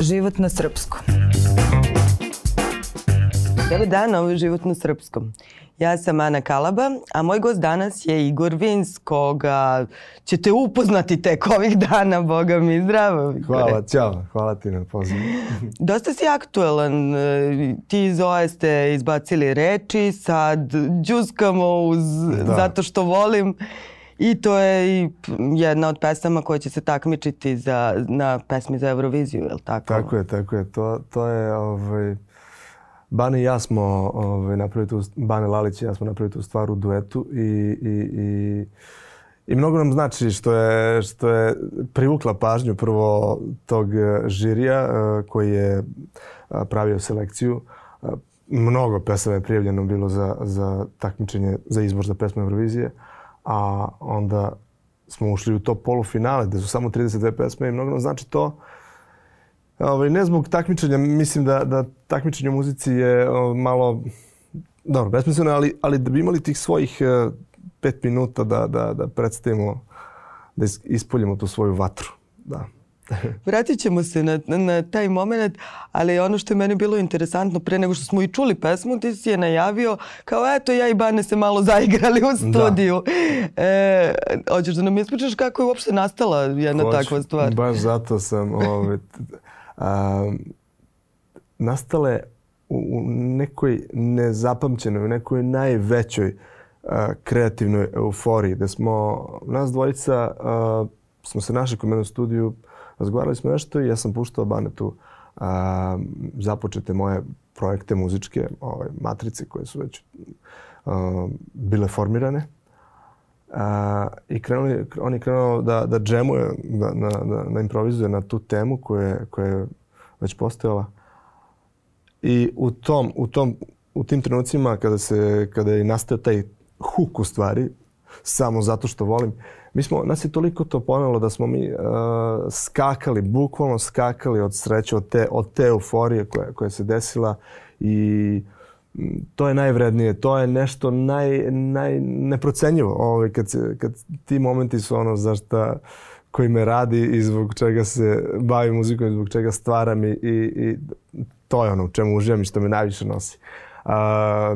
Život na srpskom. Dobar dan, ovo je Život na srpskom. Ja sam Ana Kalaba, a moj gost danas je Igor Vins, koga ćete upoznati tek ovih dana, boga mi zdravo. Hvala, ćao, hvala ti na pozivu. Dosta si aktuelan, ti iz OE ste izbacili reči, sad džuskamo uz da. zato što volim. I to je i jedna od pesama koja će se takmičiti za, na pesmi za Euroviziju, je li tako? Tako je, tako je. To, to je, ovaj, Bane i ja smo ovaj, napravili tu, Bane Lalić i ja smo napravili tu stvar u duetu i, i, i, i mnogo nam znači što je, što je privukla pažnju prvo tog žirija eh, koji je eh, pravio selekciju. Eh, mnogo pesama je prijavljeno bilo za, za takmičenje, za izbor za pesmu Eurovizije a onda smo ušli u to polufinale gde su samo 32 pesme i mnogo nam znači to. Ovaj, ne zbog takmičenja, mislim da, da takmičenje u muzici je malo, dobro, besmisleno, ali, ali da bi imali tih svojih e, pet minuta da, da, da predstavimo, da ispoljimo tu svoju vatru. Da. Vratit ćemo se na, na taj moment, ali ono što je meni bilo interesantno pre nego što smo i čuli pesmu, ti si je najavio kao eto ja i Bane se malo zaigrali u da. studiju. Da. E, hoćeš da nam ispričaš kako je uopšte nastala jedna Hoć, takva stvar? Baš zato sam ovaj, a, nastale u, u nekoj nezapamćenoj, u nekoj najvećoj a, kreativnoj euforiji, da smo nas dvojica a, smo se našli kod mene u studiju razgovarali smo nešto i ja sam puštao Banetu a, započete moje projekte muzičke, ove, matrice koje su već a, bile formirane. A, I krenuli, on je krenuo da, da džemuje, da, da, da, da improvizuje na tu temu koja koja je već postojala. I u tom, u tom, u tim trenucima kada se, kada je nastao taj huk u stvari, samo zato što volim, mi smo, nas je toliko to ponelo da smo mi uh, skakali, bukvalno skakali od sreće, od te, od te euforije koja, koja se desila i to je najvrednije, to je nešto naj, naj neprocenjivo. Ovaj, kad, se, kad ti momenti su ono za šta koji me radi i zbog čega se bavim muzikom i zbog čega stvaram i, i, i to je ono u čemu uživam i što me najviše nosi. Uh,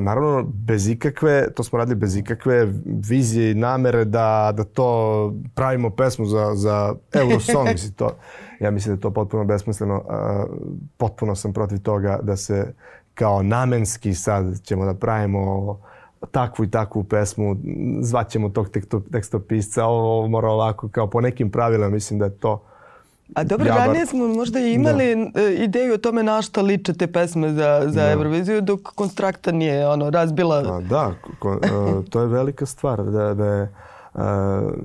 naravno, bez ikakve, to smo radili bez ikakve vizije i namere da, da to pravimo pesmu za, za Eurosong. mislim, to, ja mislim da je to potpuno besmisleno. Uh, potpuno sam protiv toga da se kao namenski sad ćemo da pravimo takvu i takvu pesmu, zvaćemo tog tekstopisca, ovo mora ovako, kao po nekim pravilima, mislim da je to A dobro, Jabar. ranije smo možda imali da. E, ideju o tome na što liče te pesme za, za da. Euroviziju, dok Konstrakta nije ono, razbila... A, da, ko, uh, to je velika stvar. Da, da je, uh,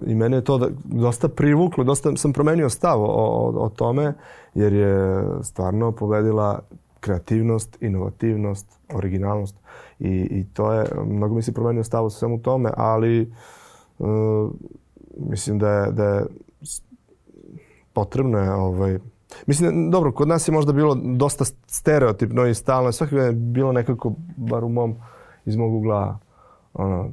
I mene je to da, dosta privuklo, dosta sam promenio stav o, o, o tome, jer je stvarno pobedila kreativnost, inovativnost, originalnost. I, i to je, mnogo mi se promenio stav o svemu tome, ali uh, mislim da je, da je potrebno je ovaj, Mislim, dobro, kod nas je možda bilo dosta stereotipno i stalno. Svaki je bilo nekako, bar u mom, iz mog ugla, ono,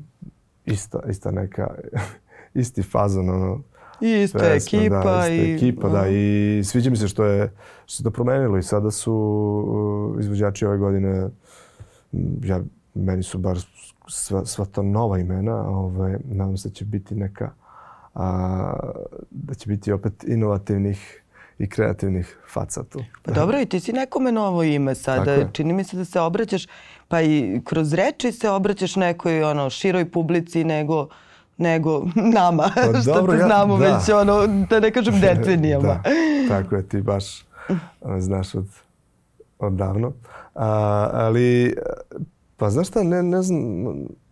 ista, ista neka, isti fazon, ono, I ista pesma, ekipa. Da, ista i, ekipa, da. I sviđa mi se što je, što se to promenilo i sada su uh, izvođači ove godine, ja, meni su bar sva, sva to nova imena, ovaj, nadam se da će biti neka a, da će biti opet inovativnih i kreativnih faca tu. Pa dobro, i ti si nekome novo ime sada. Čini mi se da se obraćaš, pa i kroz reči se obraćaš nekoj ono, široj publici nego nego nama, pa, što dobro, te znamo ja, da. već, ono, da ne kažem decenijama. da, tako je, ti baš znaš od, od davno. A, ali, pa znaš šta, ne, ne znam,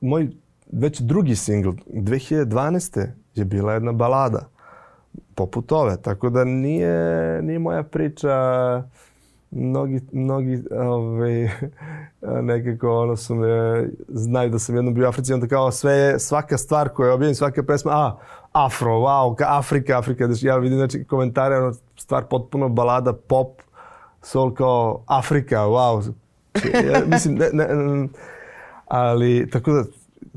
moj već drugi singl, 2012 je bila jedna balada poput ove, tako da nije, nije moja priča mnogi, mnogi ovaj, nekako ono su me, znaju da sam jednom bio u Africi, onda kao sve je, svaka stvar koju objavim, svaka pesma, a, afro, wow, ka Afrika, Afrika, ja vidim znači komentare, ono, stvar potpuno balada, pop, soul kao Afrika, wow. Ja, mislim, ne, ne, ali tako da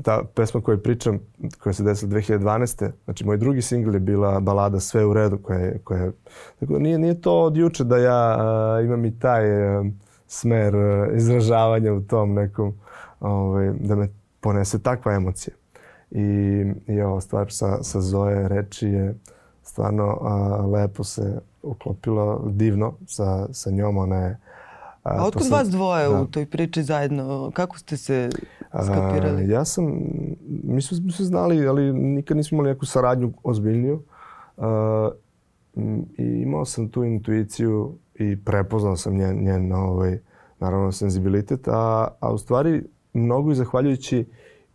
ta pesma koju pričam, koja se desila 2012. Znači, moj drugi singl je bila balada Sve u redu, koja je... Koja je tako da nije, nije to od juče da ja a, imam i taj a, smer a, izražavanja u tom nekom, ovaj, da me ponese takva emocija. I, i ova stvar sa, sa Zoe reči je stvarno a, lepo se uklopilo divno sa, sa njom. Ona je A otkud vas dvoje da. u toj priči zajedno? Kako ste se skapirali? A, ja sam, mi smo se znali, ali nikad nismo imali neku saradnju ozbiljniju. A, I imao sam tu intuiciju i prepoznao sam njen, njen ovaj, naravno, senzibilitet, a, a u stvari mnogo i zahvaljujući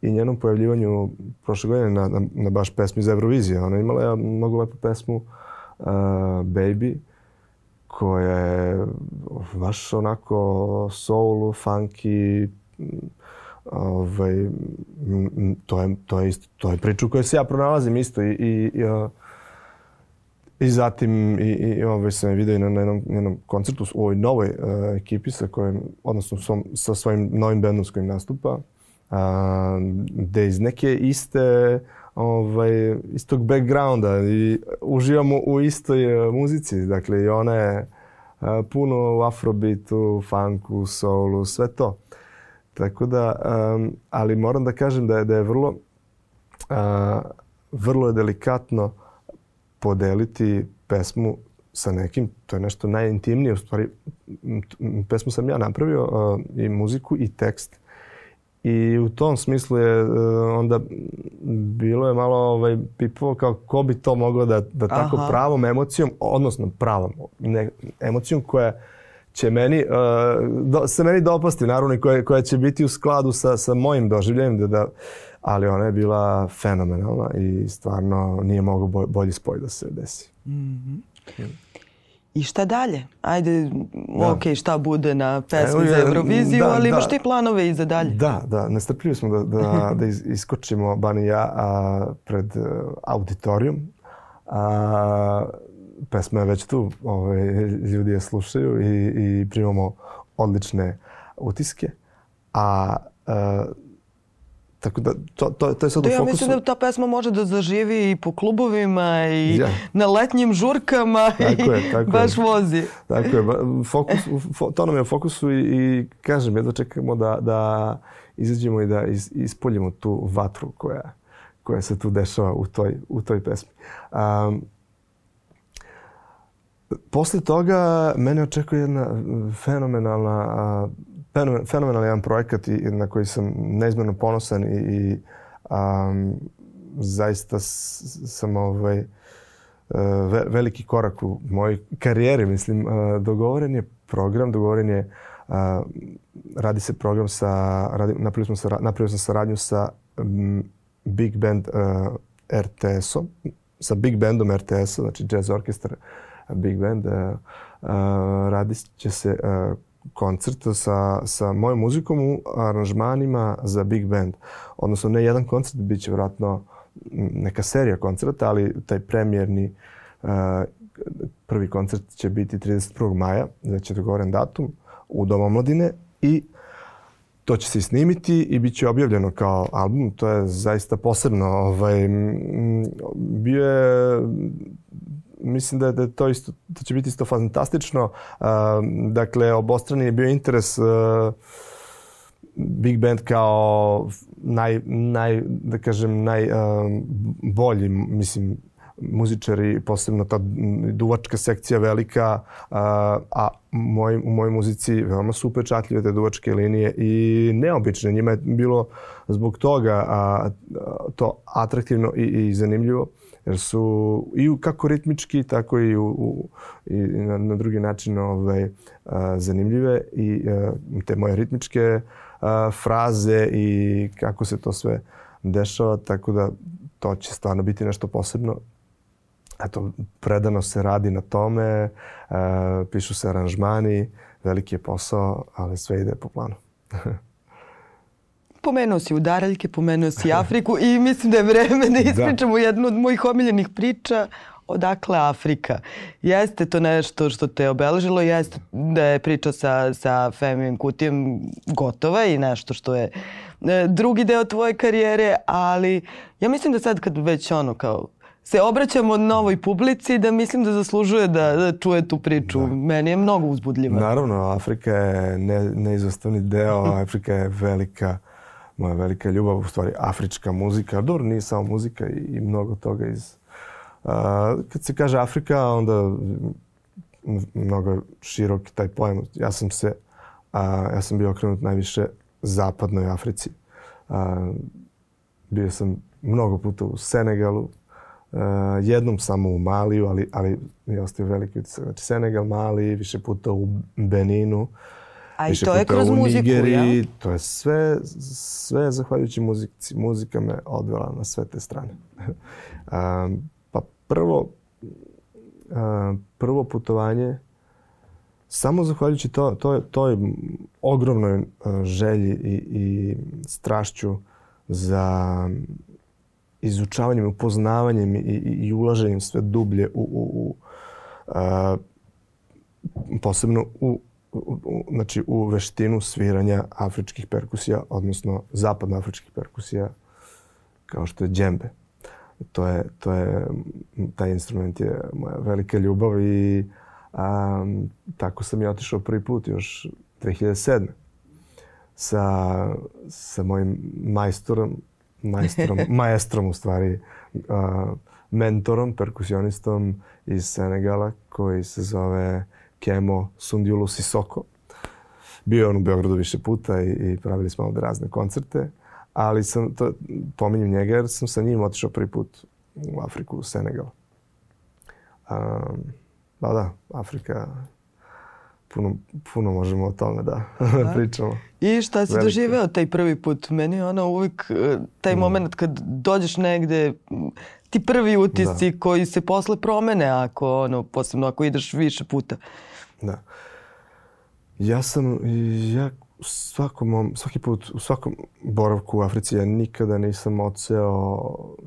i njenom pojavljivanju prošle godine na, na, na baš pesmi za Euroviziju. Ona je imala mnogo lepu pesmu uh, Baby, koja je baš onako soul, funky, ovaj, to, je, to, je isto, to je priča u kojoj se ja pronalazim isto i, i, i, i zatim i, i ovaj, sam je vidio na, na jednom, jednom koncertu u ovoj novoj uh, ekipi sa kojim, odnosno svom, sa svojim novim bendom s kojim nastupa, uh, gde iz neke iste ovaj, istog backgrounda i uživamo u istoj uh, muzici. Dakle, i ona je uh, puno u afrobitu, funku, soulu, sve to. Tako da, um, ali moram da kažem da je, da je vrlo, uh, vrlo je delikatno podeliti pesmu sa nekim, to je nešto najintimnije, u stvari pesmu sam ja napravio uh, i muziku i tekst I u tom smislu je uh, onda bilo je malo ovaj, pipovo kao ko bi to moglo da, da tako Aha. pravom emocijom, odnosno pravom ne, emocijom koja će meni, uh, do, se meni dopasti, naravno, koja, koja će biti u skladu sa, sa mojim doživljajem, da, da, ali ona je bila fenomenalna i stvarno nije mogo bolji spoj da se desi. Mm -hmm. I šta dalje? Ajde, da. ok, šta bude na pesmi za Euroviziju, da, ali imaš da. ti planove i za dalje? Da, da, nestrpljivi smo da, da, da iskočimo, Bani i ja, a, pred uh, auditorijum. A, pesma je već tu, ove, ovaj, ljudi je slušaju i, i primamo odlične utiske. A, a Tako da to, to, to je sad da, u fokusu. Ja mislim da ta pesma može da zaživi i po klubovima i ja. na letnjim žurkama tako i je, tako baš je. vozi. Tako je. Fokus, to nam je u fokusu i, i kažem, jedno čekamo da, da izađemo i da is, ispoljimo tu vatru koja, koja se tu dešava u toj, u toj pesmi. Um, posle toga mene očekuje jedna fenomenalna fenomenalan jedan projekat i, na koji sam neizmjerno ponosan i, i um, zaista sam ovaj, e, ve, veliki korak u mojoj karijeri. Mislim, uh, dogovoren je program, dogovoren je uh, radi se program sa, radi, napravili smo sa, napravio sam saradnju sa um, Big Band uh, RTS-om, sa Big Bandom RTS-a, znači Jazz Orchestra Big Band. Uh, uh, radi će se uh, koncert sa, sa mojom muzikom u aranžmanima za big band. Odnosno ne jedan koncert, bit će vratno neka serija koncerta, ali taj premijerni uh, prvi koncert će biti 31. maja, već je dogovoren datum, u Domu omladine i to će se snimiti i bit će objavljeno kao album. To je zaista posebno. Ovaj, bio je mislim da, da to isto da će biti isto fantastično. Uh, dakle, obostrani je bio interes uh, Big Band kao naj, naj da kažem, najbolji, uh, mislim, muzičari, posebno ta duvačka sekcija velika, a moj, u mojoj muzici veoma su upečatljive te duvačke linije i neobične. Njima je bilo zbog toga a, to atraktivno i, i zanimljivo jer su i kako ritmički, tako i, u, u, i na, na drugi način ovaj, a, zanimljive i a, te moje ritmičke a, fraze i kako se to sve dešava, tako da to će stvarno biti nešto posebno. Eto, predano se radi na tome, a, pišu se aranžmani, veliki je posao, ali sve ide po planu. Pomenuo si udaraljke, pomenuo si Afriku i mislim da je vreme da, da. ispričamo da. jednu od mojih omiljenih priča odakle Afrika. Jeste to nešto što te obeležilo, jeste da je priča sa, sa Femijom Kutijem gotova i nešto što je e, drugi deo tvoje karijere, ali ja mislim da sad kad već ono kao se obraćamo novoj publici da mislim da zaslužuje da, da čuje tu priču. Da. Meni je mnogo uzbudljiva. Naravno, Afrika je ne, neizostavni deo, Afrika je velika, moja velika ljubav, u stvari afrička muzika. Dobro, nije samo muzika i, i mnogo toga iz... A, kad se kaže Afrika, onda mnogo širok taj pojam. Ja sam se, a, ja sam bio okrenut najviše zapadnoj Africi. A, bio sam mnogo puta u Senegalu, Uh, jednom samo u Maliju, ali, ali mi je ostao veliki utisak. Znači Senegal, Mali, više puta u Beninu. A i to je kroz muziku, Nigeriji, ja? To je sve, sve zahvaljujući muzici. Muzika me odvela na sve te strane. um, pa prvo, uh, prvo putovanje, samo zahvaljujući to, to, toj ogromnoj uh, želji i, i strašću za izučavanjem, upoznavanjem i, i, i ulaženjem sve dublje u, u, u a, posebno u, u, u, znači u veštinu sviranja afričkih perkusija, odnosno zapadnoafričkih perkusija, kao što je džembe. To je, to je, taj instrument je moja velika ljubav i a, tako sam ja otišao prvi put još 2007. sa, sa mojim majstorom majstrom, maestrom u stvari, uh, mentorom, perkusionistom iz Senegala koji se zove Kemo Sundiulu Sisoko. Bio je on u Beogradu više puta i, i pravili smo ovde razne koncerte, ali sam, to, pominjem njega jer sam sa njim otišao prvi put u Afriku, u Senegal. Um, da, da, Afrika puno, puno možemo o tome da, da. pričamo. I šta si Veliko. doživeo taj prvi put? Meni je ono uvijek e, taj mm. moment kad dođeš negde, ti prvi utisci da. koji se posle promene ako, ono, posebno ako ideš više puta. Da. Ja sam, ja svakom, svaki put, u svakom boravku u Africi ja nikada nisam oceo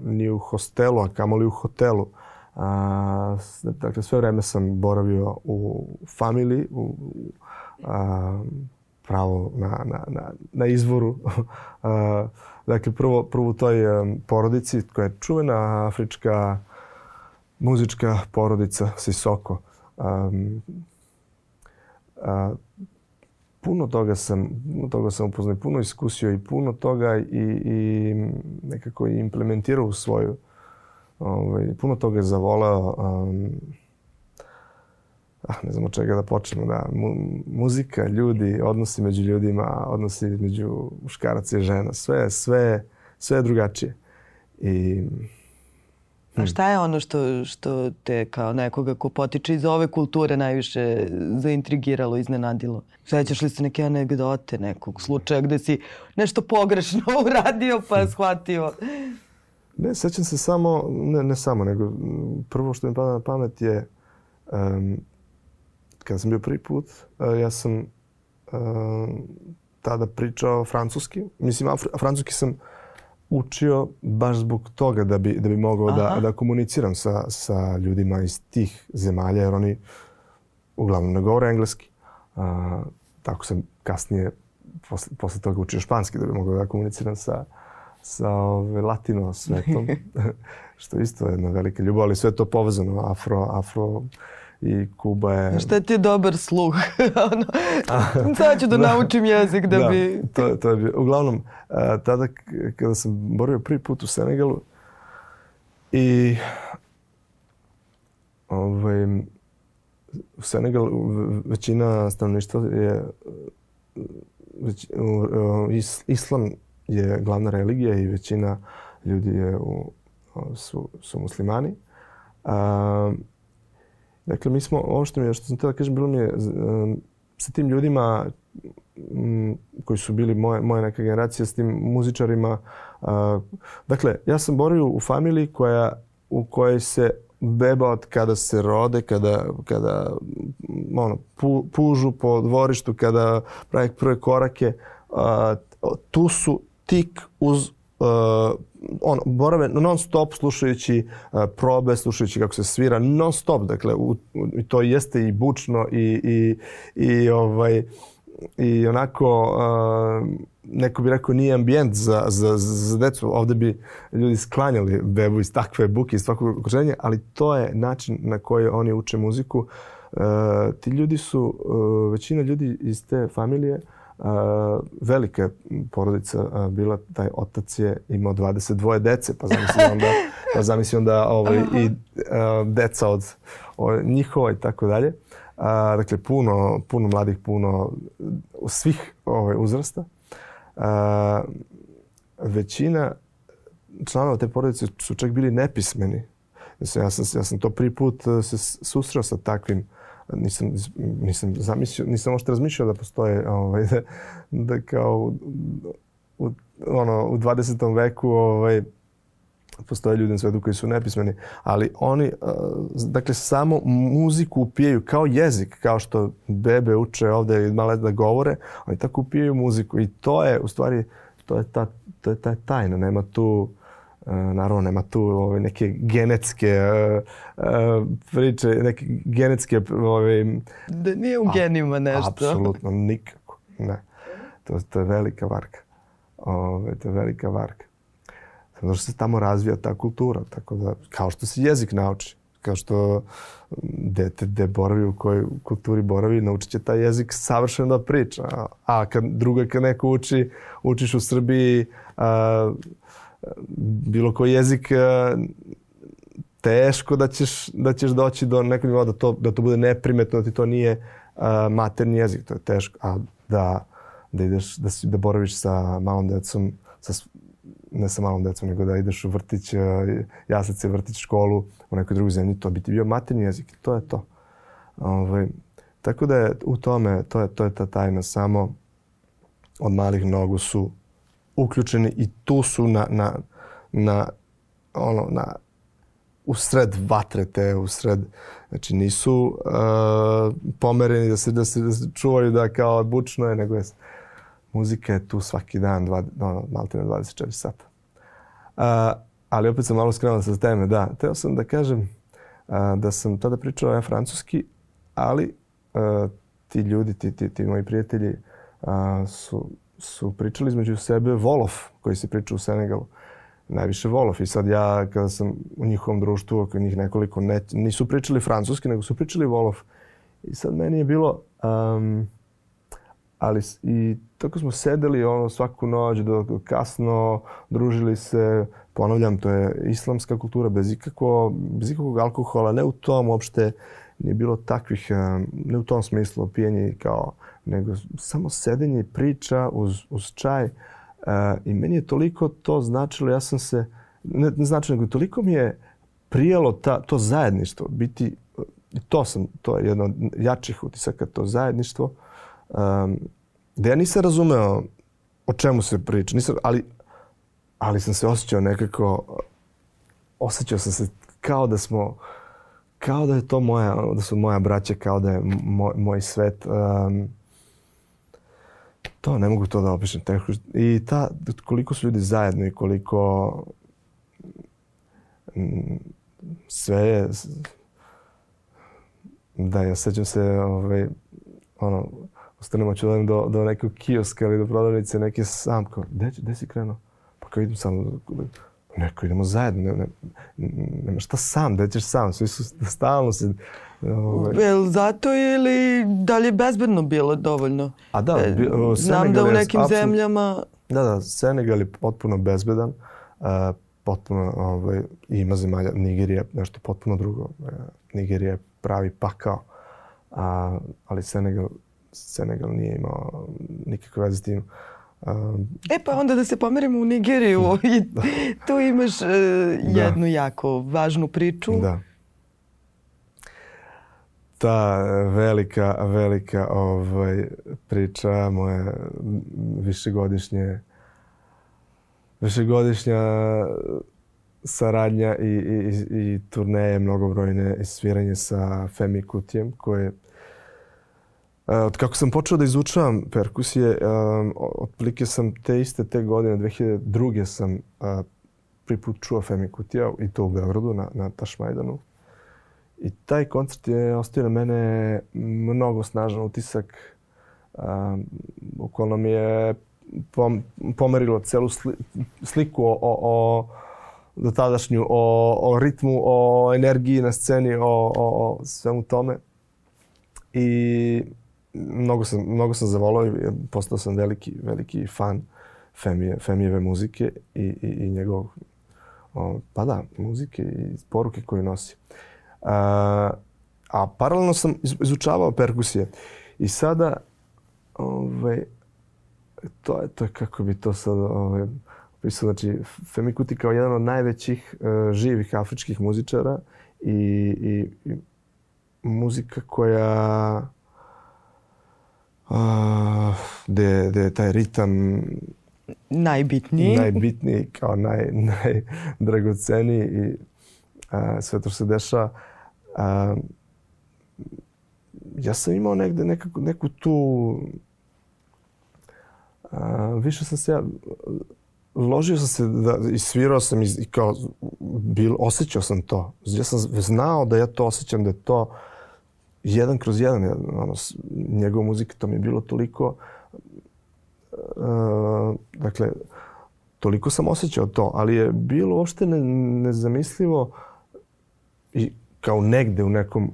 ni u hostelu, a kamoli u hotelu. A, dakle, sve vreme sam boravio u familiji, u, a, pravo na, na, na, na izvoru. a, dakle, prvo, prvo u toj um, porodici koja je čuvena afrička muzička porodica Sisoko. Um, a, puno toga sam, puno toga sam upoznao, puno iskusio i puno toga i, i nekako implementirao u svoju Ovaj, puno toga je zavoleo. Um, ah, ne znam od čega da počnemo. Da, mu, muzika, ljudi, odnosi među ljudima, odnosi među muškaraca i žena. Sve, sve, sve je drugačije. I, A hm. šta je ono što, što te kao nekoga ko potiče iz ove kulture najviše zaintrigiralo, iznenadilo? Sećaš li se neke anegdote nekog slučaja gde si nešto pogrešno uradio pa shvatio? Ne, sećam se samo, ne, ne samo, nego prvo što mi pada na pamet je um, kada sam bio prvi put, uh, ja sam um, tada pričao francuski. Mislim, francuski sam učio baš zbog toga da bi, da bi mogao da, da komuniciram sa, sa ljudima iz tih zemalja, jer oni uglavnom ne govore engleski. Uh, tako sam kasnije posle, posle toga učio španski da bi mogao da komuniciram sa, sa ove, latino svetom, što isto je jedna velika ljubav, ali sve to povezano, afro, afro i Kuba je... Šta ti je dobar sluh? ono, sad ću da, da naučim jezik da, da bi... To, to je bio. Uglavnom, tada kada sam borio prvi put u Senegalu i ovaj, u Senegalu većina stanovništva je već, islam je glavna religija i većina ljudi je u, su, su muslimani. A, dakle, mi smo, ovo što, mi je, što sam htio da kažem, bilo mi je sa tim ljudima m, koji su bili moje, moje neka generacija, s tim muzičarima. A, dakle, ja sam borio u familiji koja, u kojoj se beba od kada se rode, kada, kada ono, pu, pužu po dvorištu, kada pravi prve korake, a, tu su tik uz uh, on, borave non stop slušajući uh, probe, slušajući kako se svira non stop, dakle u, u, to jeste i bučno i, i, i ovaj, i onako uh, neko bi rekao nije ambijent za, za, za decu. Ovde bi ljudi sklanjali bebu iz takve buke, iz svakog okruženja, ali to je način na koji oni uče muziku. Uh, ti ljudi su, uh, većina ljudi iz te familije velika porodica uh, bila, taj otac je imao 22 dece, pa zamisli onda, pa zamisli onda ovaj, i uh, deca od, od njihova i tako dalje. A, dakle, puno, puno mladih, puno svih ovaj, uzrasta. A, većina članova te porodice su čak bili nepismeni. Ja sam, ja sam to prvi put se susreo sa takvim nisam, nisam zamislio, nisam možda razmišljao da postoje ovaj, da, da kao u, ono, u 20. veku ovaj, postoje ljudi na svetu koji su nepismeni, ali oni, dakle, samo muziku upijaju kao jezik, kao što bebe uče ovde i male da govore, oni tako upijaju muziku i to je, u stvari, to je ta, to je ta tajna, nema tu, naravno nema tu ove, neke genetske priče, neke genetske ove, da nije u genima nešto. Apsolutno nikako, ne. To, to je velika varka. Ove, to je velika varka. Zato što se tamo razvija ta kultura. Tako da, kao što se jezik nauči, kao što dete de boravi u kojoj kulturi boravi, naučit će taj jezik savršeno da priča. A kad druga kad neko uči, učiš u Srbiji a, bilo koji jezik a, teško da ćeš, da ćeš doći do nekog nivoa da to, da to bude neprimetno, da ti to nije a, materni jezik. To je teško. A da, da ideš, da, si, da boraviš sa malom decom, sa ne sa malom decom, nego da ideš u vrtić, jasac je vrtić, školu u nekoj drugoj zemlji, to bi ti bio materni jezik. To je to. Ovaj, tako da je u tome, to je, to je ta tajna samo od malih nogu su uključeni i tu su na, na, na ono, na, u sred vatre te, u sred, znači nisu uh, pomereni da se, da se, da se čuvaju da kao bučno je, nego je muzika je tu svaki dan, dva, ono, malte na 24 sata. A, ali opet sam malo skrenuo sa teme, da. Teo sam da kažem a, da sam tada pričao ja francuski, ali a, ti ljudi, ti, ti, ti moji prijatelji a, su, su pričali između sebe Volof, koji se priča u Senegalu. Najviše Volof. I sad ja, kada sam u njihovom društvu, oko njih nekoliko, ne, nisu pričali francuski, nego su pričali Volof. I sad meni je bilo... Um, ali i tako smo sedeli ono svaku noć do kasno, družili se, ponavljam, to je islamska kultura bez ikakvo, bez ikakvog alkohola, ne u tom uopšte nije bilo takvih, ne u tom smislu pijenje kao, nego samo sedenje i priča uz, uz čaj. I meni je toliko to značilo, ja sam se, ne, ne značilo, nego toliko mi je prijelo ta, to zajedništvo, biti, to sam, to je jedno od jačih utisaka, to zajedništvo da ja nisam razumeo o čemu se priča, nisam, ali, ali sam se osjećao nekako, osjećao sam se kao da smo, kao da je to moja, da su moja braća, kao da je moj, moj svet. Um, to, ne mogu to da opišem. Teško. I ta, koliko su ljudi zajedno i koliko mm, sve je, da, ja sećam se, ovaj, ono, ostanemo ću da do, do nekog kioska ili do prodavnice neke sam, kao, gde, gde si krenuo? Pa kao idem sam, neko idemo zajedno, ne, ne, nema šta sam, gde ćeš sam, svi su stalno se... Ovaj. Jel zato ili da li je bezbedno bilo dovoljno? A da, e, bi, o, Znam da u nekim je, zemljama... Da, da, Senegal je potpuno bezbedan, uh, potpuno, ovaj, ima zemalja, Nigerija nešto potpuno drugo. Uh, Nigerija je pravi pakao, a, ali Senegal Senegal nije imao nikakve veze s tim. Um, e pa onda da se pomerimo u Nigeriju i tu imaš uh, jednu da. jako važnu priču. Da. Ta velika, velika ovaj, priča moje višegodišnje višegodišnja saradnja i, i, i turneje mnogobrojne i sviranje sa Femi Kutijem koje E, od kako sam počeo da izučavam perkusije, um, otprilike sam te iste te godine, 2002. sam uh, prvi put čuo Femi Kutija i to u Beogradu na, na Tašmajdanu. I taj koncert je ostavio na mene mnogo snažan utisak bukvalno mi je pom, pomerilo celu sli, sliku o, o, o do tadašnju, o, o ritmu, o energiji na sceni, o, o, o svemu tome. I mnogo sam, mnogo sam zavolao i postao sam veliki, veliki fan Femije, Femijeve muzike i, i, i njegov, o, pa da, muzike i poruke koje nosi. A, a paralelno sam izučavao perkusije i sada ovaj, to je, to je kako bi to sad ovaj, opisao. Znači, Femi Kuti kao jedan od najvećih uh, živih afričkih muzičara i, i, i muzika koja gde, gde je taj ritam najbitniji. Najbitniji, kao naj, najdragoceniji i a, sve to što se dešava. A, ja sam imao negde nekako, neku tu... A, više sam se ja... Ložio sam se da, i svirao sam i, i kao bil, osjećao sam to. Ja sam znao da ja to osjećam, da je to jedan kroz jedan. Ono, njegova muzika, to mi je bilo toliko Uh, dakle, toliko sam osjećao to, ali je bilo uopšte ne, nezamislivo i kao negde u nekom,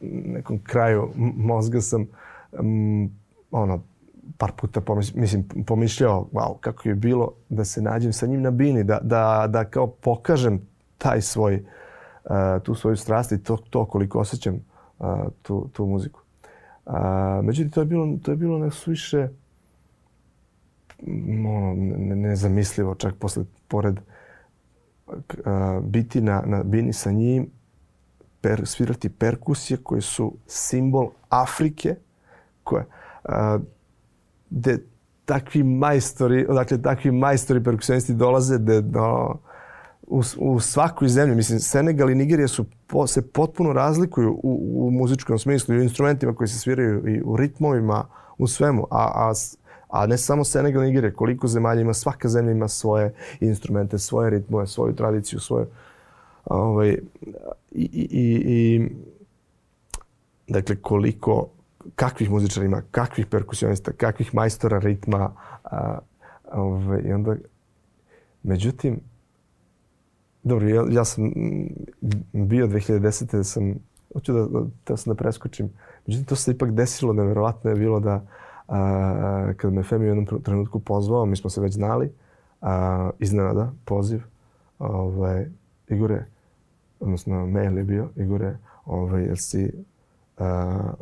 nekom kraju mozga sam um, ono, par puta pomis, mislim, pomišljao, wow, kako je bilo da se nađem sa njim na bini, da, da, da kao pokažem taj svoj, uh, tu svoju strast i to, to koliko osjećam uh, tu, tu muziku. Uh, međutim, to je bilo, to je bilo nesuviše ono, nezamislivo čak posle, pored a, biti na, na bini sa njim, per, svirati perkusije koje su simbol Afrike, koje, a, de takvi majstori, odakle takvi majstori perkusionisti dolaze, de, no, u, u svakoj zemlji, mislim, Senegal i Nigerija su po, se potpuno razlikuju u, u muzičkom smislu i u instrumentima koji se sviraju i u ritmovima, u svemu, a, a A ne samo Senegal, Nigerija, koliko zemalja ima, svaka zemlja ima svoje instrumente, svoje ritmove, svoju tradiciju, svoje... Ovaj, i, i, i, i, dakle, koliko, kakvih muzičara ima, kakvih perkusionista, kakvih majstora ritma. A, ovaj, I onda, međutim, dobro, ja, ja sam bio 2010. da sam, hoću da, da, sam da preskočim, međutim, to se ipak desilo, nevjerovatno je bilo da A, kad me Femi u jednom trenutku pozvao, mi smo se već znali, a, iznenada, poziv, ovaj, Igore, odnosno mail je bio, Igore, ovaj, jel si a,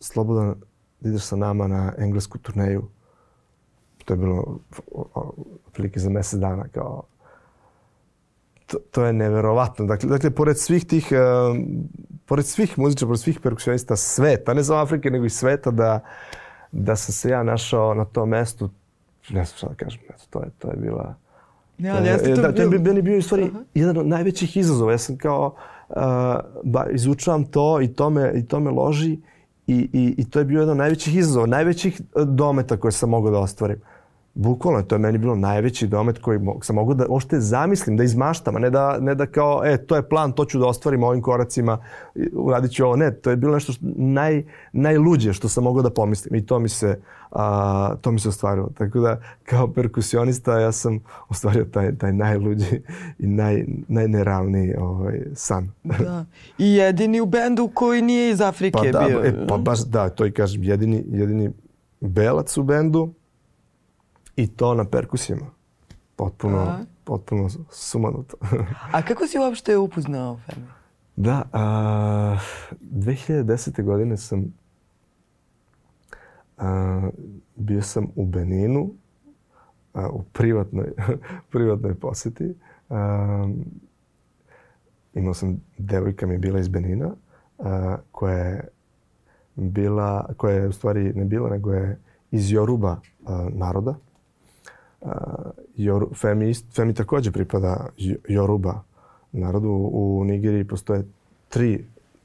slobodan da ideš sa nama na englesku turneju. To je bilo otprilike za mesec dana kao to, to je neverovatno. Dakle, dakle pored svih tih uh, pored svih muzičara, pored svih perkusionista sveta, ne samo Afrike, nego i sveta da da sam se ja našao na tom mestu, ne znam šta da kažem, eto, to je, to je bila... Ne, ali jeste to da, to je bio, bio u stvari -huh. jedan od najvećih izazova. Ja sam kao, uh, ba, izučavam to i to me, i to me loži i, i, i to je bio jedan od najvećih izazova, najvećih dometa koje sam mogao da ostvarim. Bukvalno, to je meni bilo najveći domet koji sam mogao da ošte zamislim, da izmaštam, a ne da, ne da kao, e, to je plan, to ću da ostvarim ovim koracima, uradit ću ovo. Ne, to je bilo nešto što, naj, najluđe što sam mogao da pomislim i to mi se, a, to mi se ostvarilo. Tako da, kao perkusionista, ja sam ostvario taj, taj najluđi i naj, najneravniji ovaj, san. Da. I jedini u bendu koji nije iz Afrike pa da, bio. E, pa baš da, to i kažem, jedini, jedini belac u bendu, I to na perkusijama. Potpuno, a? potpuno sumanuto. a kako si uopšte upoznao Femi? Da, a, 2010. godine sam a, bio sam u Beninu a, u privatnoj, privatnoj poseti. A, imao sam, devojka mi je bila iz Benina a, koja je bila, koja je u stvari ne bila, nego je iz Joruba a, naroda Jor, Femi, Femi takođe pripada Joruba narodu. U Nigeriji postoje tri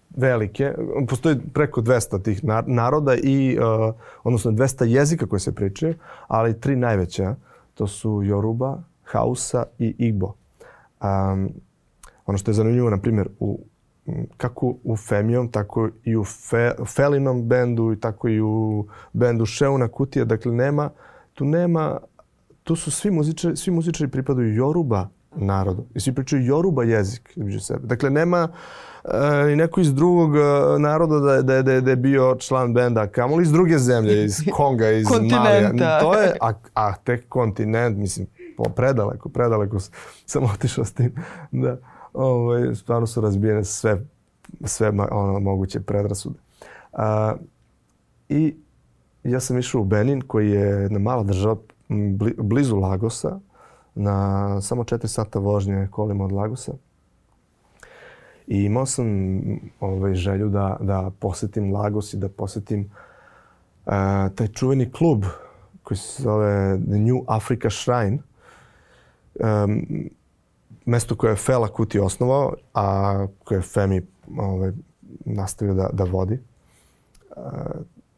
velike, postoji preko 200 tih naroda i, uh, odnosno 200 jezika koje se pričaju, ali tri najveća, to su Joruba, Hausa i Igbo. Um, ono što je zanimljivo, na primjer, u kako u Femijom, tako i u Fe, Felinom bendu i tako i u bendu Šeuna Kutija. Dakle, nema, tu nema, tu su svi muzičari, svi muzičari pripadaju Joruba narodu i svi pričaju Joruba jezik između sebe. Dakle, nema e, i neko iz drugog e, naroda da, da, da, da je bio član benda, kamoli iz druge zemlje, iz Konga, iz Malija. To je, a, a tek kontinent, mislim, predaleko, predaleko sam otišao s tim. Da ovaj, stvarno su razbijene sve, sve ono, moguće predrasude. A, I ja sam išao u Benin, koji je jedna mala država blizu Lagosa, na samo 4 sata vožnje kolima od Lagosa. I imao sam ovaj, želju da, da posetim Lagos i da posetim uh, taj čuveni klub koji se zove The New Africa Shrine. Um, mesto koje je Fela Kuti osnovao, a koje je Femi ovaj, nastavio da, da vodi. Uh,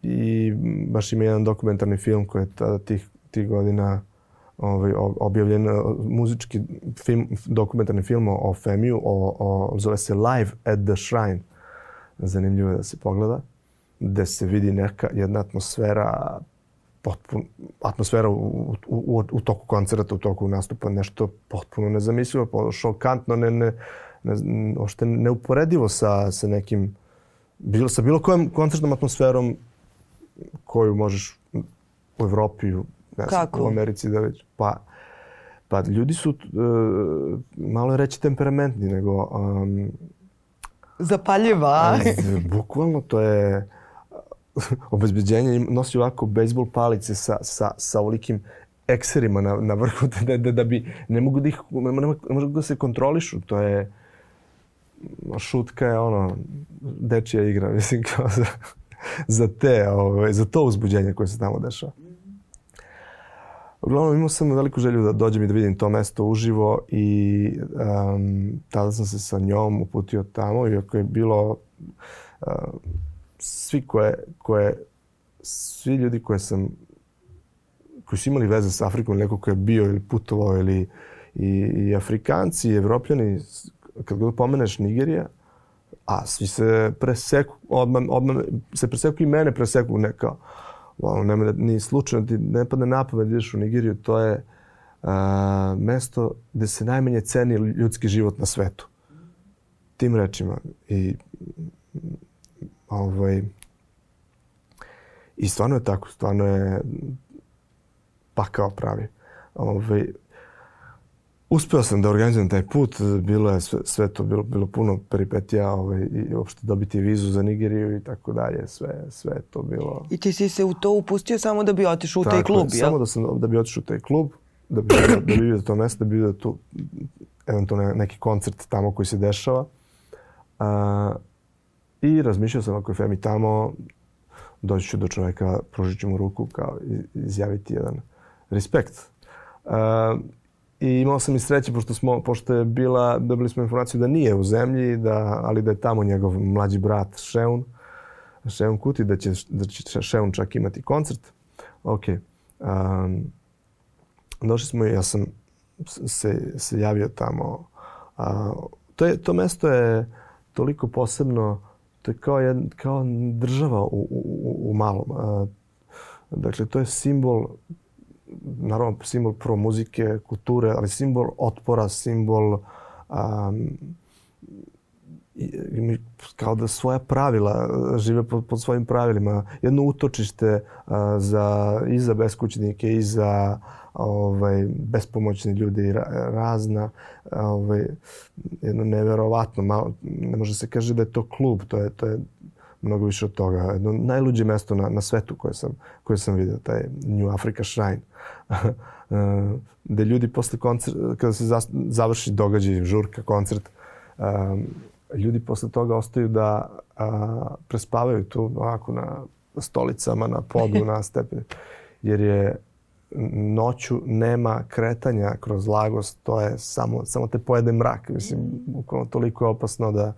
I baš ima jedan dokumentarni film koji je tada tih, tih godina ovaj, objavljen muzički film, dokumentarni film o Femiju, o, o, zove se Live at the Shrine. Zanimljivo je da se pogleda. Gde se vidi neka jedna atmosfera potpun, atmosfera u, u, u, toku koncerta, u toku nastupa, nešto potpuno nezamislivo, šokantno, ne, ne, ne, ošte neuporedivo sa, sa nekim, bilo, sa bilo kojom koncertnom atmosferom koju možeš u Evropi, ne znam, u Americi da već, pa, pa ljudi su, uh, malo je reći temperamentni, nego... Um, Zapaljiva. bukvalno to je obezbeđenje nosi ovako bejsbol palice sa, sa, sa ovolikim ekserima na, na vrhu da, da, da bi ne mogu da ih ne, ne, ne mogu da se kontrolišu to je šutka je ono dečija igra mislim kao za, za te ovaj, za to uzbuđenje koje se tamo dešava Uglavnom imao sam veliku želju da dođem i da vidim to mesto uživo i um, tada sam se sa njom uputio tamo iako je bilo uh, svi koje, koje, svi ljudi koje sam, koji su imali veze s Afrikom, neko ko je bio ili putovao ili i, i Afrikanci i Evropljani, kad god pomeneš Nigerija, a svi se preseku, odmah, odmah se preseku i mene preseku neka, wow, nema da, ni slučajno ti ne padne na pamet da ideš u Nigeriju, to je a, mesto gde se najmanje ceni ljudski život na svetu. Tim rečima. I Ovaj, I stvarno je tako, stvarno je pakao pravi. Ovaj, uspeo sam da organizujem taj put, bilo je sve, sve to bilo, bilo puno peripetija ovaj, i uopšte dobiti vizu za Nigeriju i tako dalje, sve, sve je to bilo. I ti si se u to upustio samo da bi otišao u taj klub, jel? Samo da, sam, da bi otišao u taj klub, da bi, da bi vidio to mesto, da bi vidio tu eventualno neki koncert tamo koji se dešava. Uh, I razmišljao sam ako je Femi tamo, doći ću do čoveka, pružit ću mu ruku, kao izjaviti jedan respekt. Uh, I imao sam i sreće, pošto, smo, pošto je bila, dobili smo informaciju da nije u zemlji, da, ali da je tamo njegov mlađi brat Šeun, Šeun Kuti, da će, da će Šeun čak imati koncert. Ok. Um, došli smo i ja sam se, se javio tamo. Uh, to, je, to mesto je toliko posebno to je kao, jed, kao država u, u, u malom. Dakle, to je simbol, naravno simbol pro muzike, kulture, ali simbol otpora, simbol um, kao da svoja pravila, žive pod, pod svojim pravilima. Jedno utočište uh, za, i za beskućnike i za ovaj, bespomoćni ljudi razna, ovaj, jedno neverovatno, malo, ne može se kaže da je to klub, to je, to je mnogo više od toga. Jedno najluđe mesto na, na svetu koje sam, koje sam vidio, taj New Africa Shrine. gde ljudi posle koncerta, kada se završi događaj, žurka, koncert, um, ljudi posle toga ostaju da a, prespavaju tu ovako na stolicama, na podu, na stepenu. Jer je noću nema kretanja kroz Lagos, to je samo, samo te pojede mrak. Mislim, bukvalno toliko je opasno da...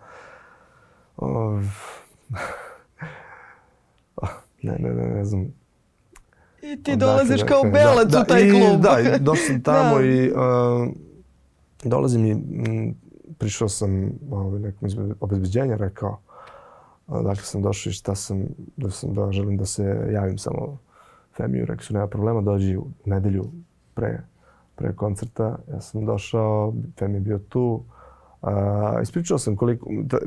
ne, ne, ne, ne znam. I ti dolaziš da, kao belac da, u taj i, klub. Da, došao sam tamo da. i uh, dolazim i m, prišao sam ovaj, nekom iz obezbeđenja, rekao dakle sam došao i šta sam, da, sam, da želim da se javim samo Femiju. Rekli su, nema problema, dođi u nedelju pre, pre koncerta. Ja sam došao, Femi je bio tu. A, ispričao sam koliko, da,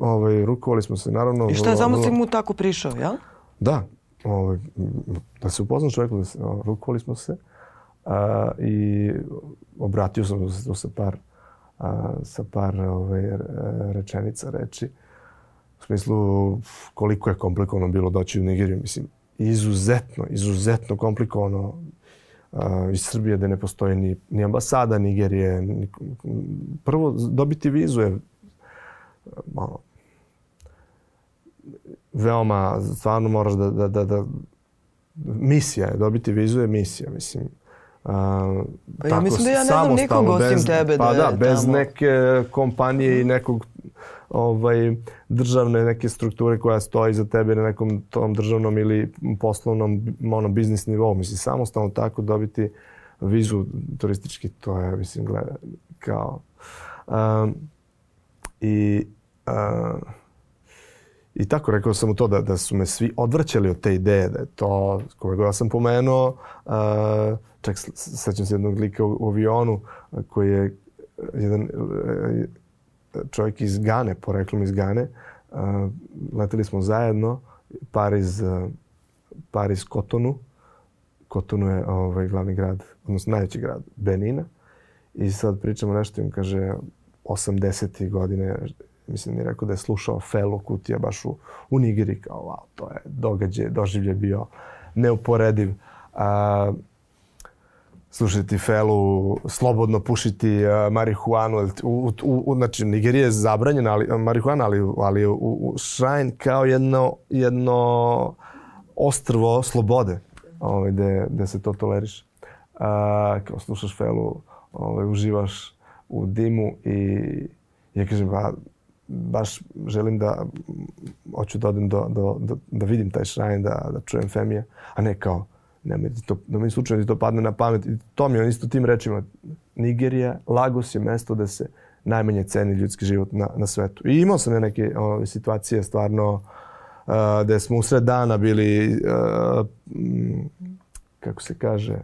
ovaj, rukovali smo se naravno. I šta je, samo si mu tako prišao, jel? Da, ovaj, da se upoznam čovjeku, da se, rukovali smo se. A, I obratio sam se sa par, a, sa par ovaj, rečenica, reči. U smislu koliko je komplikovano bilo doći u Nigeriju. Mislim, izuzetno, izuzetno komplikovano iz Srbije da ne postoji ni, ni ambasada Nigerije. Ni, prvo, dobiti vizu je malo, veoma, stvarno moraš da, da, da, da misija je, dobiti vizu je misija, mislim. Uh, pa ja mislim da ja ne znam nikog osim tebe pa da Pa da, bez tamo. neke kompanije i nekog ovaj, državne neke strukture koja stoji za tebe na nekom tom državnom ili poslovnom ono, biznis nivou. Mislim, samostalno tako dobiti vizu turistički, to je, mislim, gleda, kao... Um, I uh, I tako rekao sam mu to da, da su me svi odvrćali od te ideje, da je to, koga ja sam pomenuo, uh, čak sećam se jednog lika u, u avionu koji je jedan uh, čovjek iz Gane, poreklom iz Gane. Leteli smo zajedno, Pariz, Pariz Kotonu. Kotonu je ovaj, glavni grad, odnosno najveći grad Benina. I sad pričamo nešto im kaže 80. godine, mislim mi rekao da je slušao Felo Kutija baš u, u Nigeri, kao wow, to je događaj, doživlje bio neuporediv. Uh, slušati felu, slobodno pušiti uh, marihuanu. U, u, u, znači, Nigerija je zabranjena, ali, marihuana, ali, ali u, u Shrine kao jedno, jedno ostrvo slobode ovaj, gde, gde se to toleriš. Uh, kao slušaš felu, ovaj, uživaš u dimu i ja kažem, ba, baš želim da hoću da odem do, do, do, da vidim taj shrine, da, da čujem Femije, a ne kao nemoj ti to, da mi slučajno to padne na pamet. I to mi je isto tim rečima. Nigerija, Lagos je mesto da se najmanje ceni ljudski život na, na svetu. I imao sam ja neke ove, situacije stvarno uh, gde smo usred dana bili, uh, kako se kaže,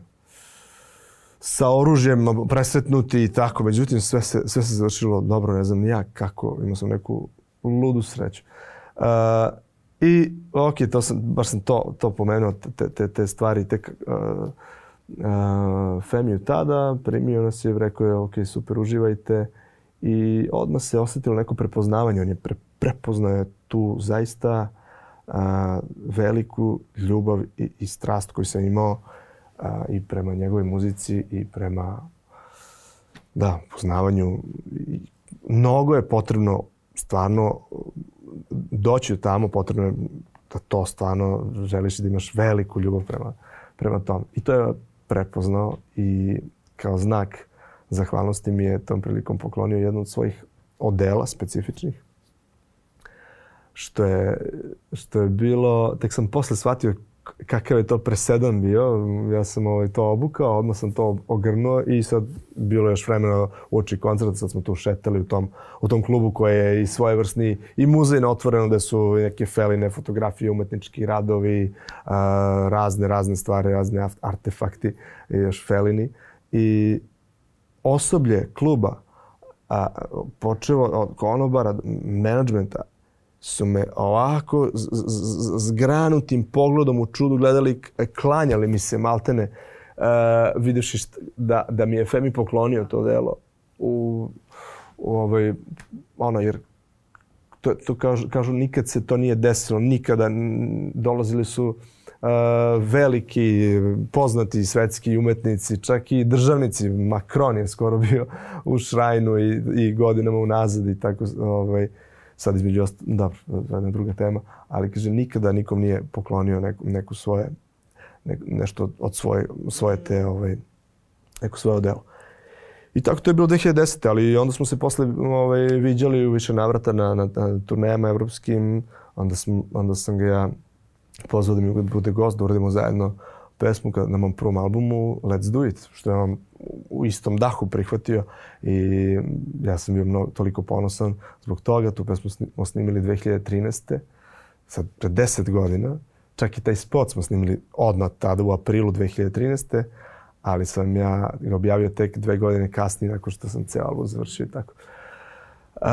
sa oružjem presretnuti i tako. Međutim, sve se, sve se završilo dobro, ne znam ni ja kako. Imao sam neku ludu sreću. Uh, I, ok, to sam, baš sam to, to pomenuo, te, te, te stvari, tek uh, uh, Femiju tada, primio nas je, rekao je, ok, super, uživajte. I odmah se osetilo neko prepoznavanje, on je pre, prepoznao tu zaista uh, veliku ljubav i, i strast koju sam imao uh, i prema njegovoj muzici i prema da, poznavanju. I mnogo je potrebno stvarno doći tamo potrebno je da to stvarno želiš da imaš veliku ljubav prema, prema tom. I to je prepoznao i kao znak zahvalnosti mi je tom prilikom poklonio jednu od svojih odela specifičnih. Što je, što je bilo, tek sam posle shvatio kakav je to presedan bio. Ja sam ovaj, to obukao, odmah sam to ogrnuo i sad bilo još vremena uoči koncerta, sad smo tu šetali u tom, u tom klubu koji je i svojevrsni i muzej na otvoreno gde su neke feline, fotografije, umetnički radovi, a, razne, razne stvari, razne artefakti još felini. I osoblje kluba a, počevo od konobara, menadžmenta, su me ovako zgranutim pogledom u čudu gledali, klanjali mi se maltene, uh, vidjevši da, da mi je Femi poklonio to delo u, u ovoj, ono, jer to, to kažu, kažu nikad se to nije desilo, nikada dolazili su uh, veliki, poznati svetski umetnici, čak i državnici. Macron je skoro bio u šrajnu i, i godinama unazad i tako ovaj, sad između osta, da, jedna druga tema, ali kaže nikada nikom nije poklonio neku, neku svoje, ne, nešto od svoje, svoje te, ovaj, neko svoje delo. I tako to je bilo 2010. Ali onda smo se posle ovaj, viđali u više navrata na, na, na turnejama evropskim. Onda, sam, onda sam ga ja pozvao da mi bude gost, da uradimo zajedno pesmu na mom prvom albumu Let's Do It, što je on u istom dahu prihvatio i ja sam bio mnogo, toliko ponosan zbog toga. Tu pesmu smo snimili 2013. Sad, pred 10 godina. Čak i taj spot smo snimili odmah tada u aprilu 2013. Ali sam ja ga objavio tek dve godine kasnije nakon što sam ceo album završio i tako. Uh,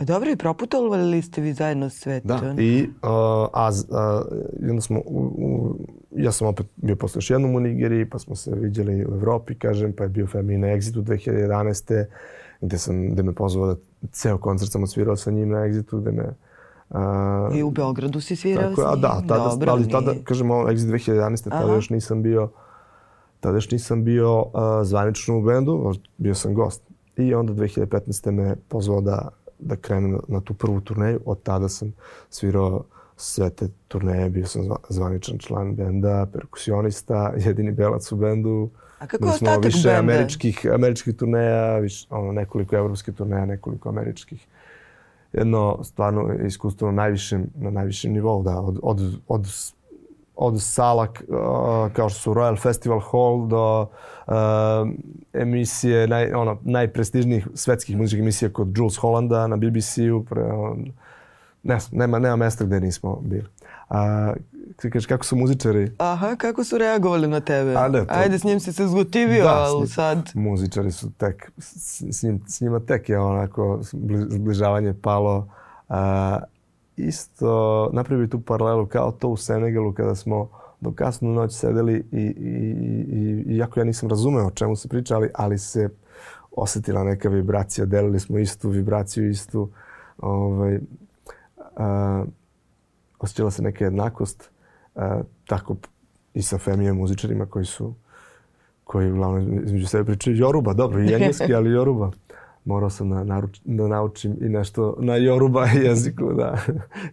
dobro, i proputovali ste vi zajedno svet? Da, i uh, a, a, onda smo, u, u, ja sam opet bio posle još jednom u Nigeriji, pa smo se vidjeli u Evropi, kažem, pa je bio Femi na Exitu 2011. gde, sam, gde me pozvao da ceo koncert sam osvirao sa njim na Exitu, gde me Uh, I u Beogradu si svirao tako, s njim? A da, tada, Dobro, ali tada, nije... kažemo, Exit 2011. tada Aha. još nisam bio tada još nisam bio uh, zvanično u bendu, bio sam gost. I onda 2015. me pozvao da da krenem na tu prvu turneju. Od tada sam svirao sve te turneje, bio sam zvaničan član benda, perkusionista, jedini belac u bendu. A kako je ostatak više benda? američkih, američkih turneja, više, ono, nekoliko evropskih turneja, nekoliko američkih. Jedno stvarno iskustvo na najvišem, na najvišem nivou, da, od, od, od od sala uh, kao što su Royal Festival Hall do uh, emisije naj, ono, najprestižnijih svetskih muzičkih emisija kod Jules Hollanda na BBC-u. Ne, nema, nema mesta gde nismo bili. A, kažeš, kako su muzičari? Aha, kako su reagovali na tebe? A ne, to... Ajde, s njim si se zgotivio, da, ali sad... Muzičari su tek, s, s, njim, s njima tek je onako zbližavanje palo. A, isto napravio tu paralelu kao to u Senegalu kada smo do kasnu noć sedeli i, i, i, iako ja nisam razumeo o čemu se priča, ali, ali se osetila neka vibracija, delili smo istu vibraciju, istu ovaj, a, osjećala se neka jednakost a, tako i sa Femijem muzičarima koji su koji uglavnom između sebe pričaju Joruba, dobro, i engleski, ali Joruba morao sam da, naruč, da naučim i nešto na Yoruba jeziku, da,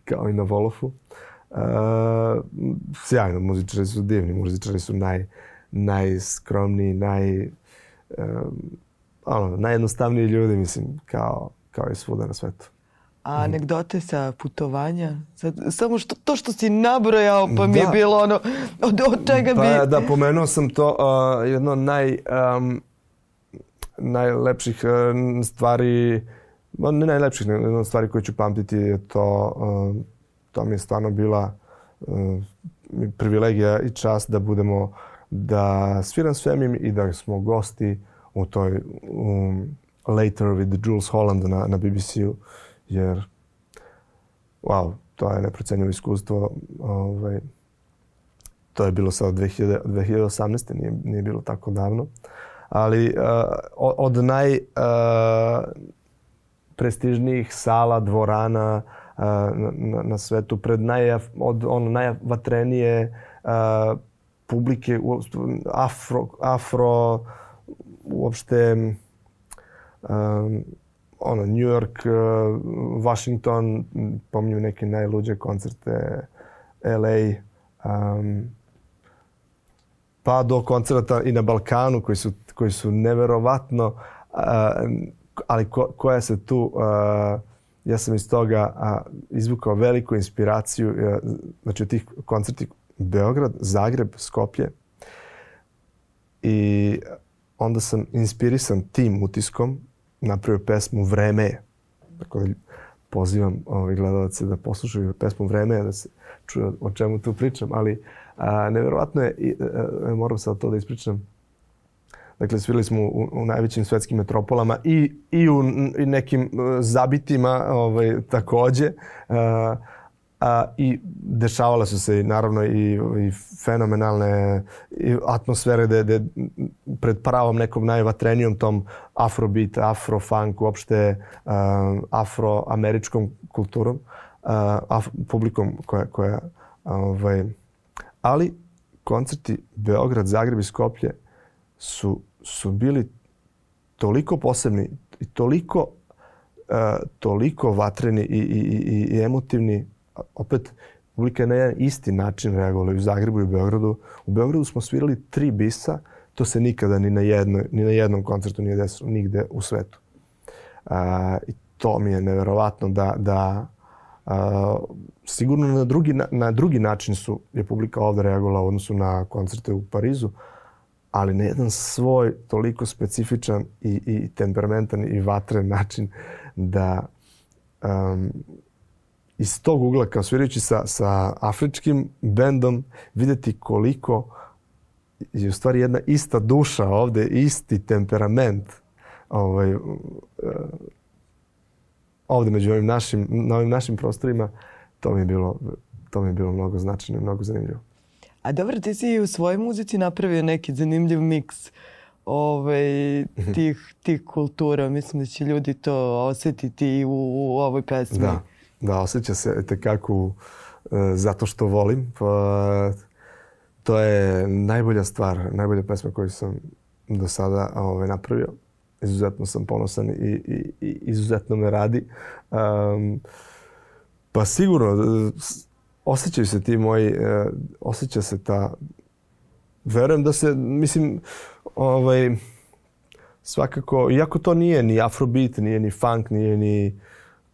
kao i na Wolofu. Uh, sjajno, muzičari su divni, muzičari su naj, najskromniji, naj, um, ono, najjednostavniji ljudi, mislim, kao, kao i svuda na svetu. A anegdote sa putovanja? Sad, samo što, to što si nabrojao pa mi da. je bilo ono, od, od čega pa, bi... Da, pomenuo sam to, uh, jedno naj... Um, najlepših e, stvari, ne najlepših, ne stvari koje ću pamtiti je to, e, to mi je stvarno bila e, privilegija i čast da budemo, da sviram s Femim i da smo gosti u toj um, Later with Jules Holland na, na BBC-u, jer wow, to je neprocenjivo iskustvo. Ovaj, to je bilo sad 2000, 2018. Nije, nije bilo tako davno. Uh, ali uh, od naj uh, prestižnijih sala, dvorana uh, na, na svetu, pred naj, od ono najvatrenije uh, publike, afro, afro uopšte um, ono, New York, uh, Washington, pominju neke najluđe koncerte, LA, um, pa do koncerta i na Balkanu koji su koji su neverovatno, ali ko, koja se tu, ja sam iz toga izvukao veliku inspiraciju, znači od tih koncerti Beograd, Zagreb, Skoplje i onda sam inspirisan tim utiskom napravio pesmu Vreme je. Tako da pozivam ovaj gledalce da poslušaju pesmu Vreme je, da se čuje o čemu tu pričam, ali a, neverovatno je, a, moram sad to da ispričam, Dakle, svirali smo u, u najvećim svetskim metropolama i, i u i nekim uh, zabitima ovaj, takođe. Uh, a, I dešavale su se naravno i, i fenomenalne i atmosfere da de, pred pravom nekom najvatrenijom tom afrobeat, afrofunk, uopšte uh, afroameričkom kulturom, uh, af, publikom koja, koja ovaj, ali koncerti Beograd, Zagreb i Skoplje su su bili toliko posebni i toliko, uh, toliko vatreni i, i, i, i emotivni. Opet, publika je na jedan isti način reagovala i u Zagrebu i u Beogradu. U Beogradu smo svirali tri bisa, to se nikada ni na, jednoj, ni na jednom koncertu nije desilo nigde u svetu. Uh, I to mi je neverovatno da, da uh, sigurno na drugi, na, na drugi način su je publika ovde reagovala u odnosu na koncerte u Parizu, ali na jedan svoj toliko specifičan i, i temperamentan i vatren način da um, iz tog ugla kao svirajući sa, sa afričkim bendom videti koliko je u stvari jedna ista duša ovde, isti temperament ovaj, uh, ovde među ovim našim, na ovim našim prostorima, to mi je bilo, to mi je bilo mnogo značajno i mnogo zanimljivo. A dobro, ti si u svojoj muzici napravio neki zanimljiv miks ovaj, Mhm. tih, tih kultura. Mislim da će ljudi to osetiti u, u ovoj pesmi. Da, da, osjeća se tekako uh, zato što volim. Pa, to je najbolja stvar, najbolja pesma koju sam do sada ovaj, napravio. Izuzetno sam ponosan i, i, i izuzetno me radi. Um, pa sigurno, s- osjećaju se ti moji, uh, osjeća se ta... Verujem da se, mislim, ovaj, svakako, iako to nije ni afrobeat, nije ni funk, nije ni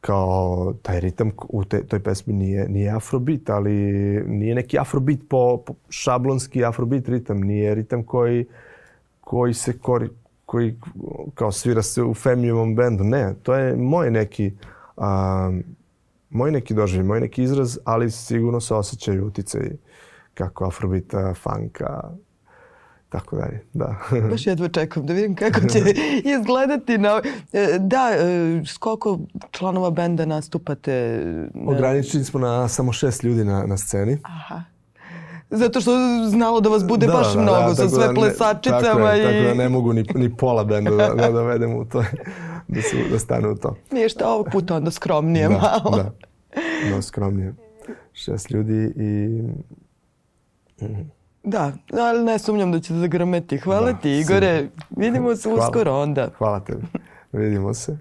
kao taj ritam u te, toj pesmi nije, nije afrobeat, ali nije neki afrobeat po, po šablonski afrobeat ritam, nije ritam koji, koji se kori, koji kao svira se u Femijevom bendu. Ne, to je moj neki um, moj neki doživljaj, moj neki izraz, ali sigurno se osjećaju uticaj kako afrobita, funka, tako dalje. Da. Baš jedva čekam da vidim kako će izgledati. Na... E, Da, e, s koliko članova benda nastupate? na- Ograničeni smo na samo šest ljudi na, na sceni. Aha. Zato što znalo da vas bude baš mnogo sa tako sve da plesačicama tako je, i... Tako da ne mogu ni, ni pola benda da, da dovedem u to, da, su, da stane u to. Nije šta ovog puta onda skromnije da, malo. Da, no, skromnije. Šest ljudi i Da, ali ne sumnjam da će zagrmeti. Hvala Da, ti Igore. Vidimo se uskoro onda. hvala tebi. Vidimo se.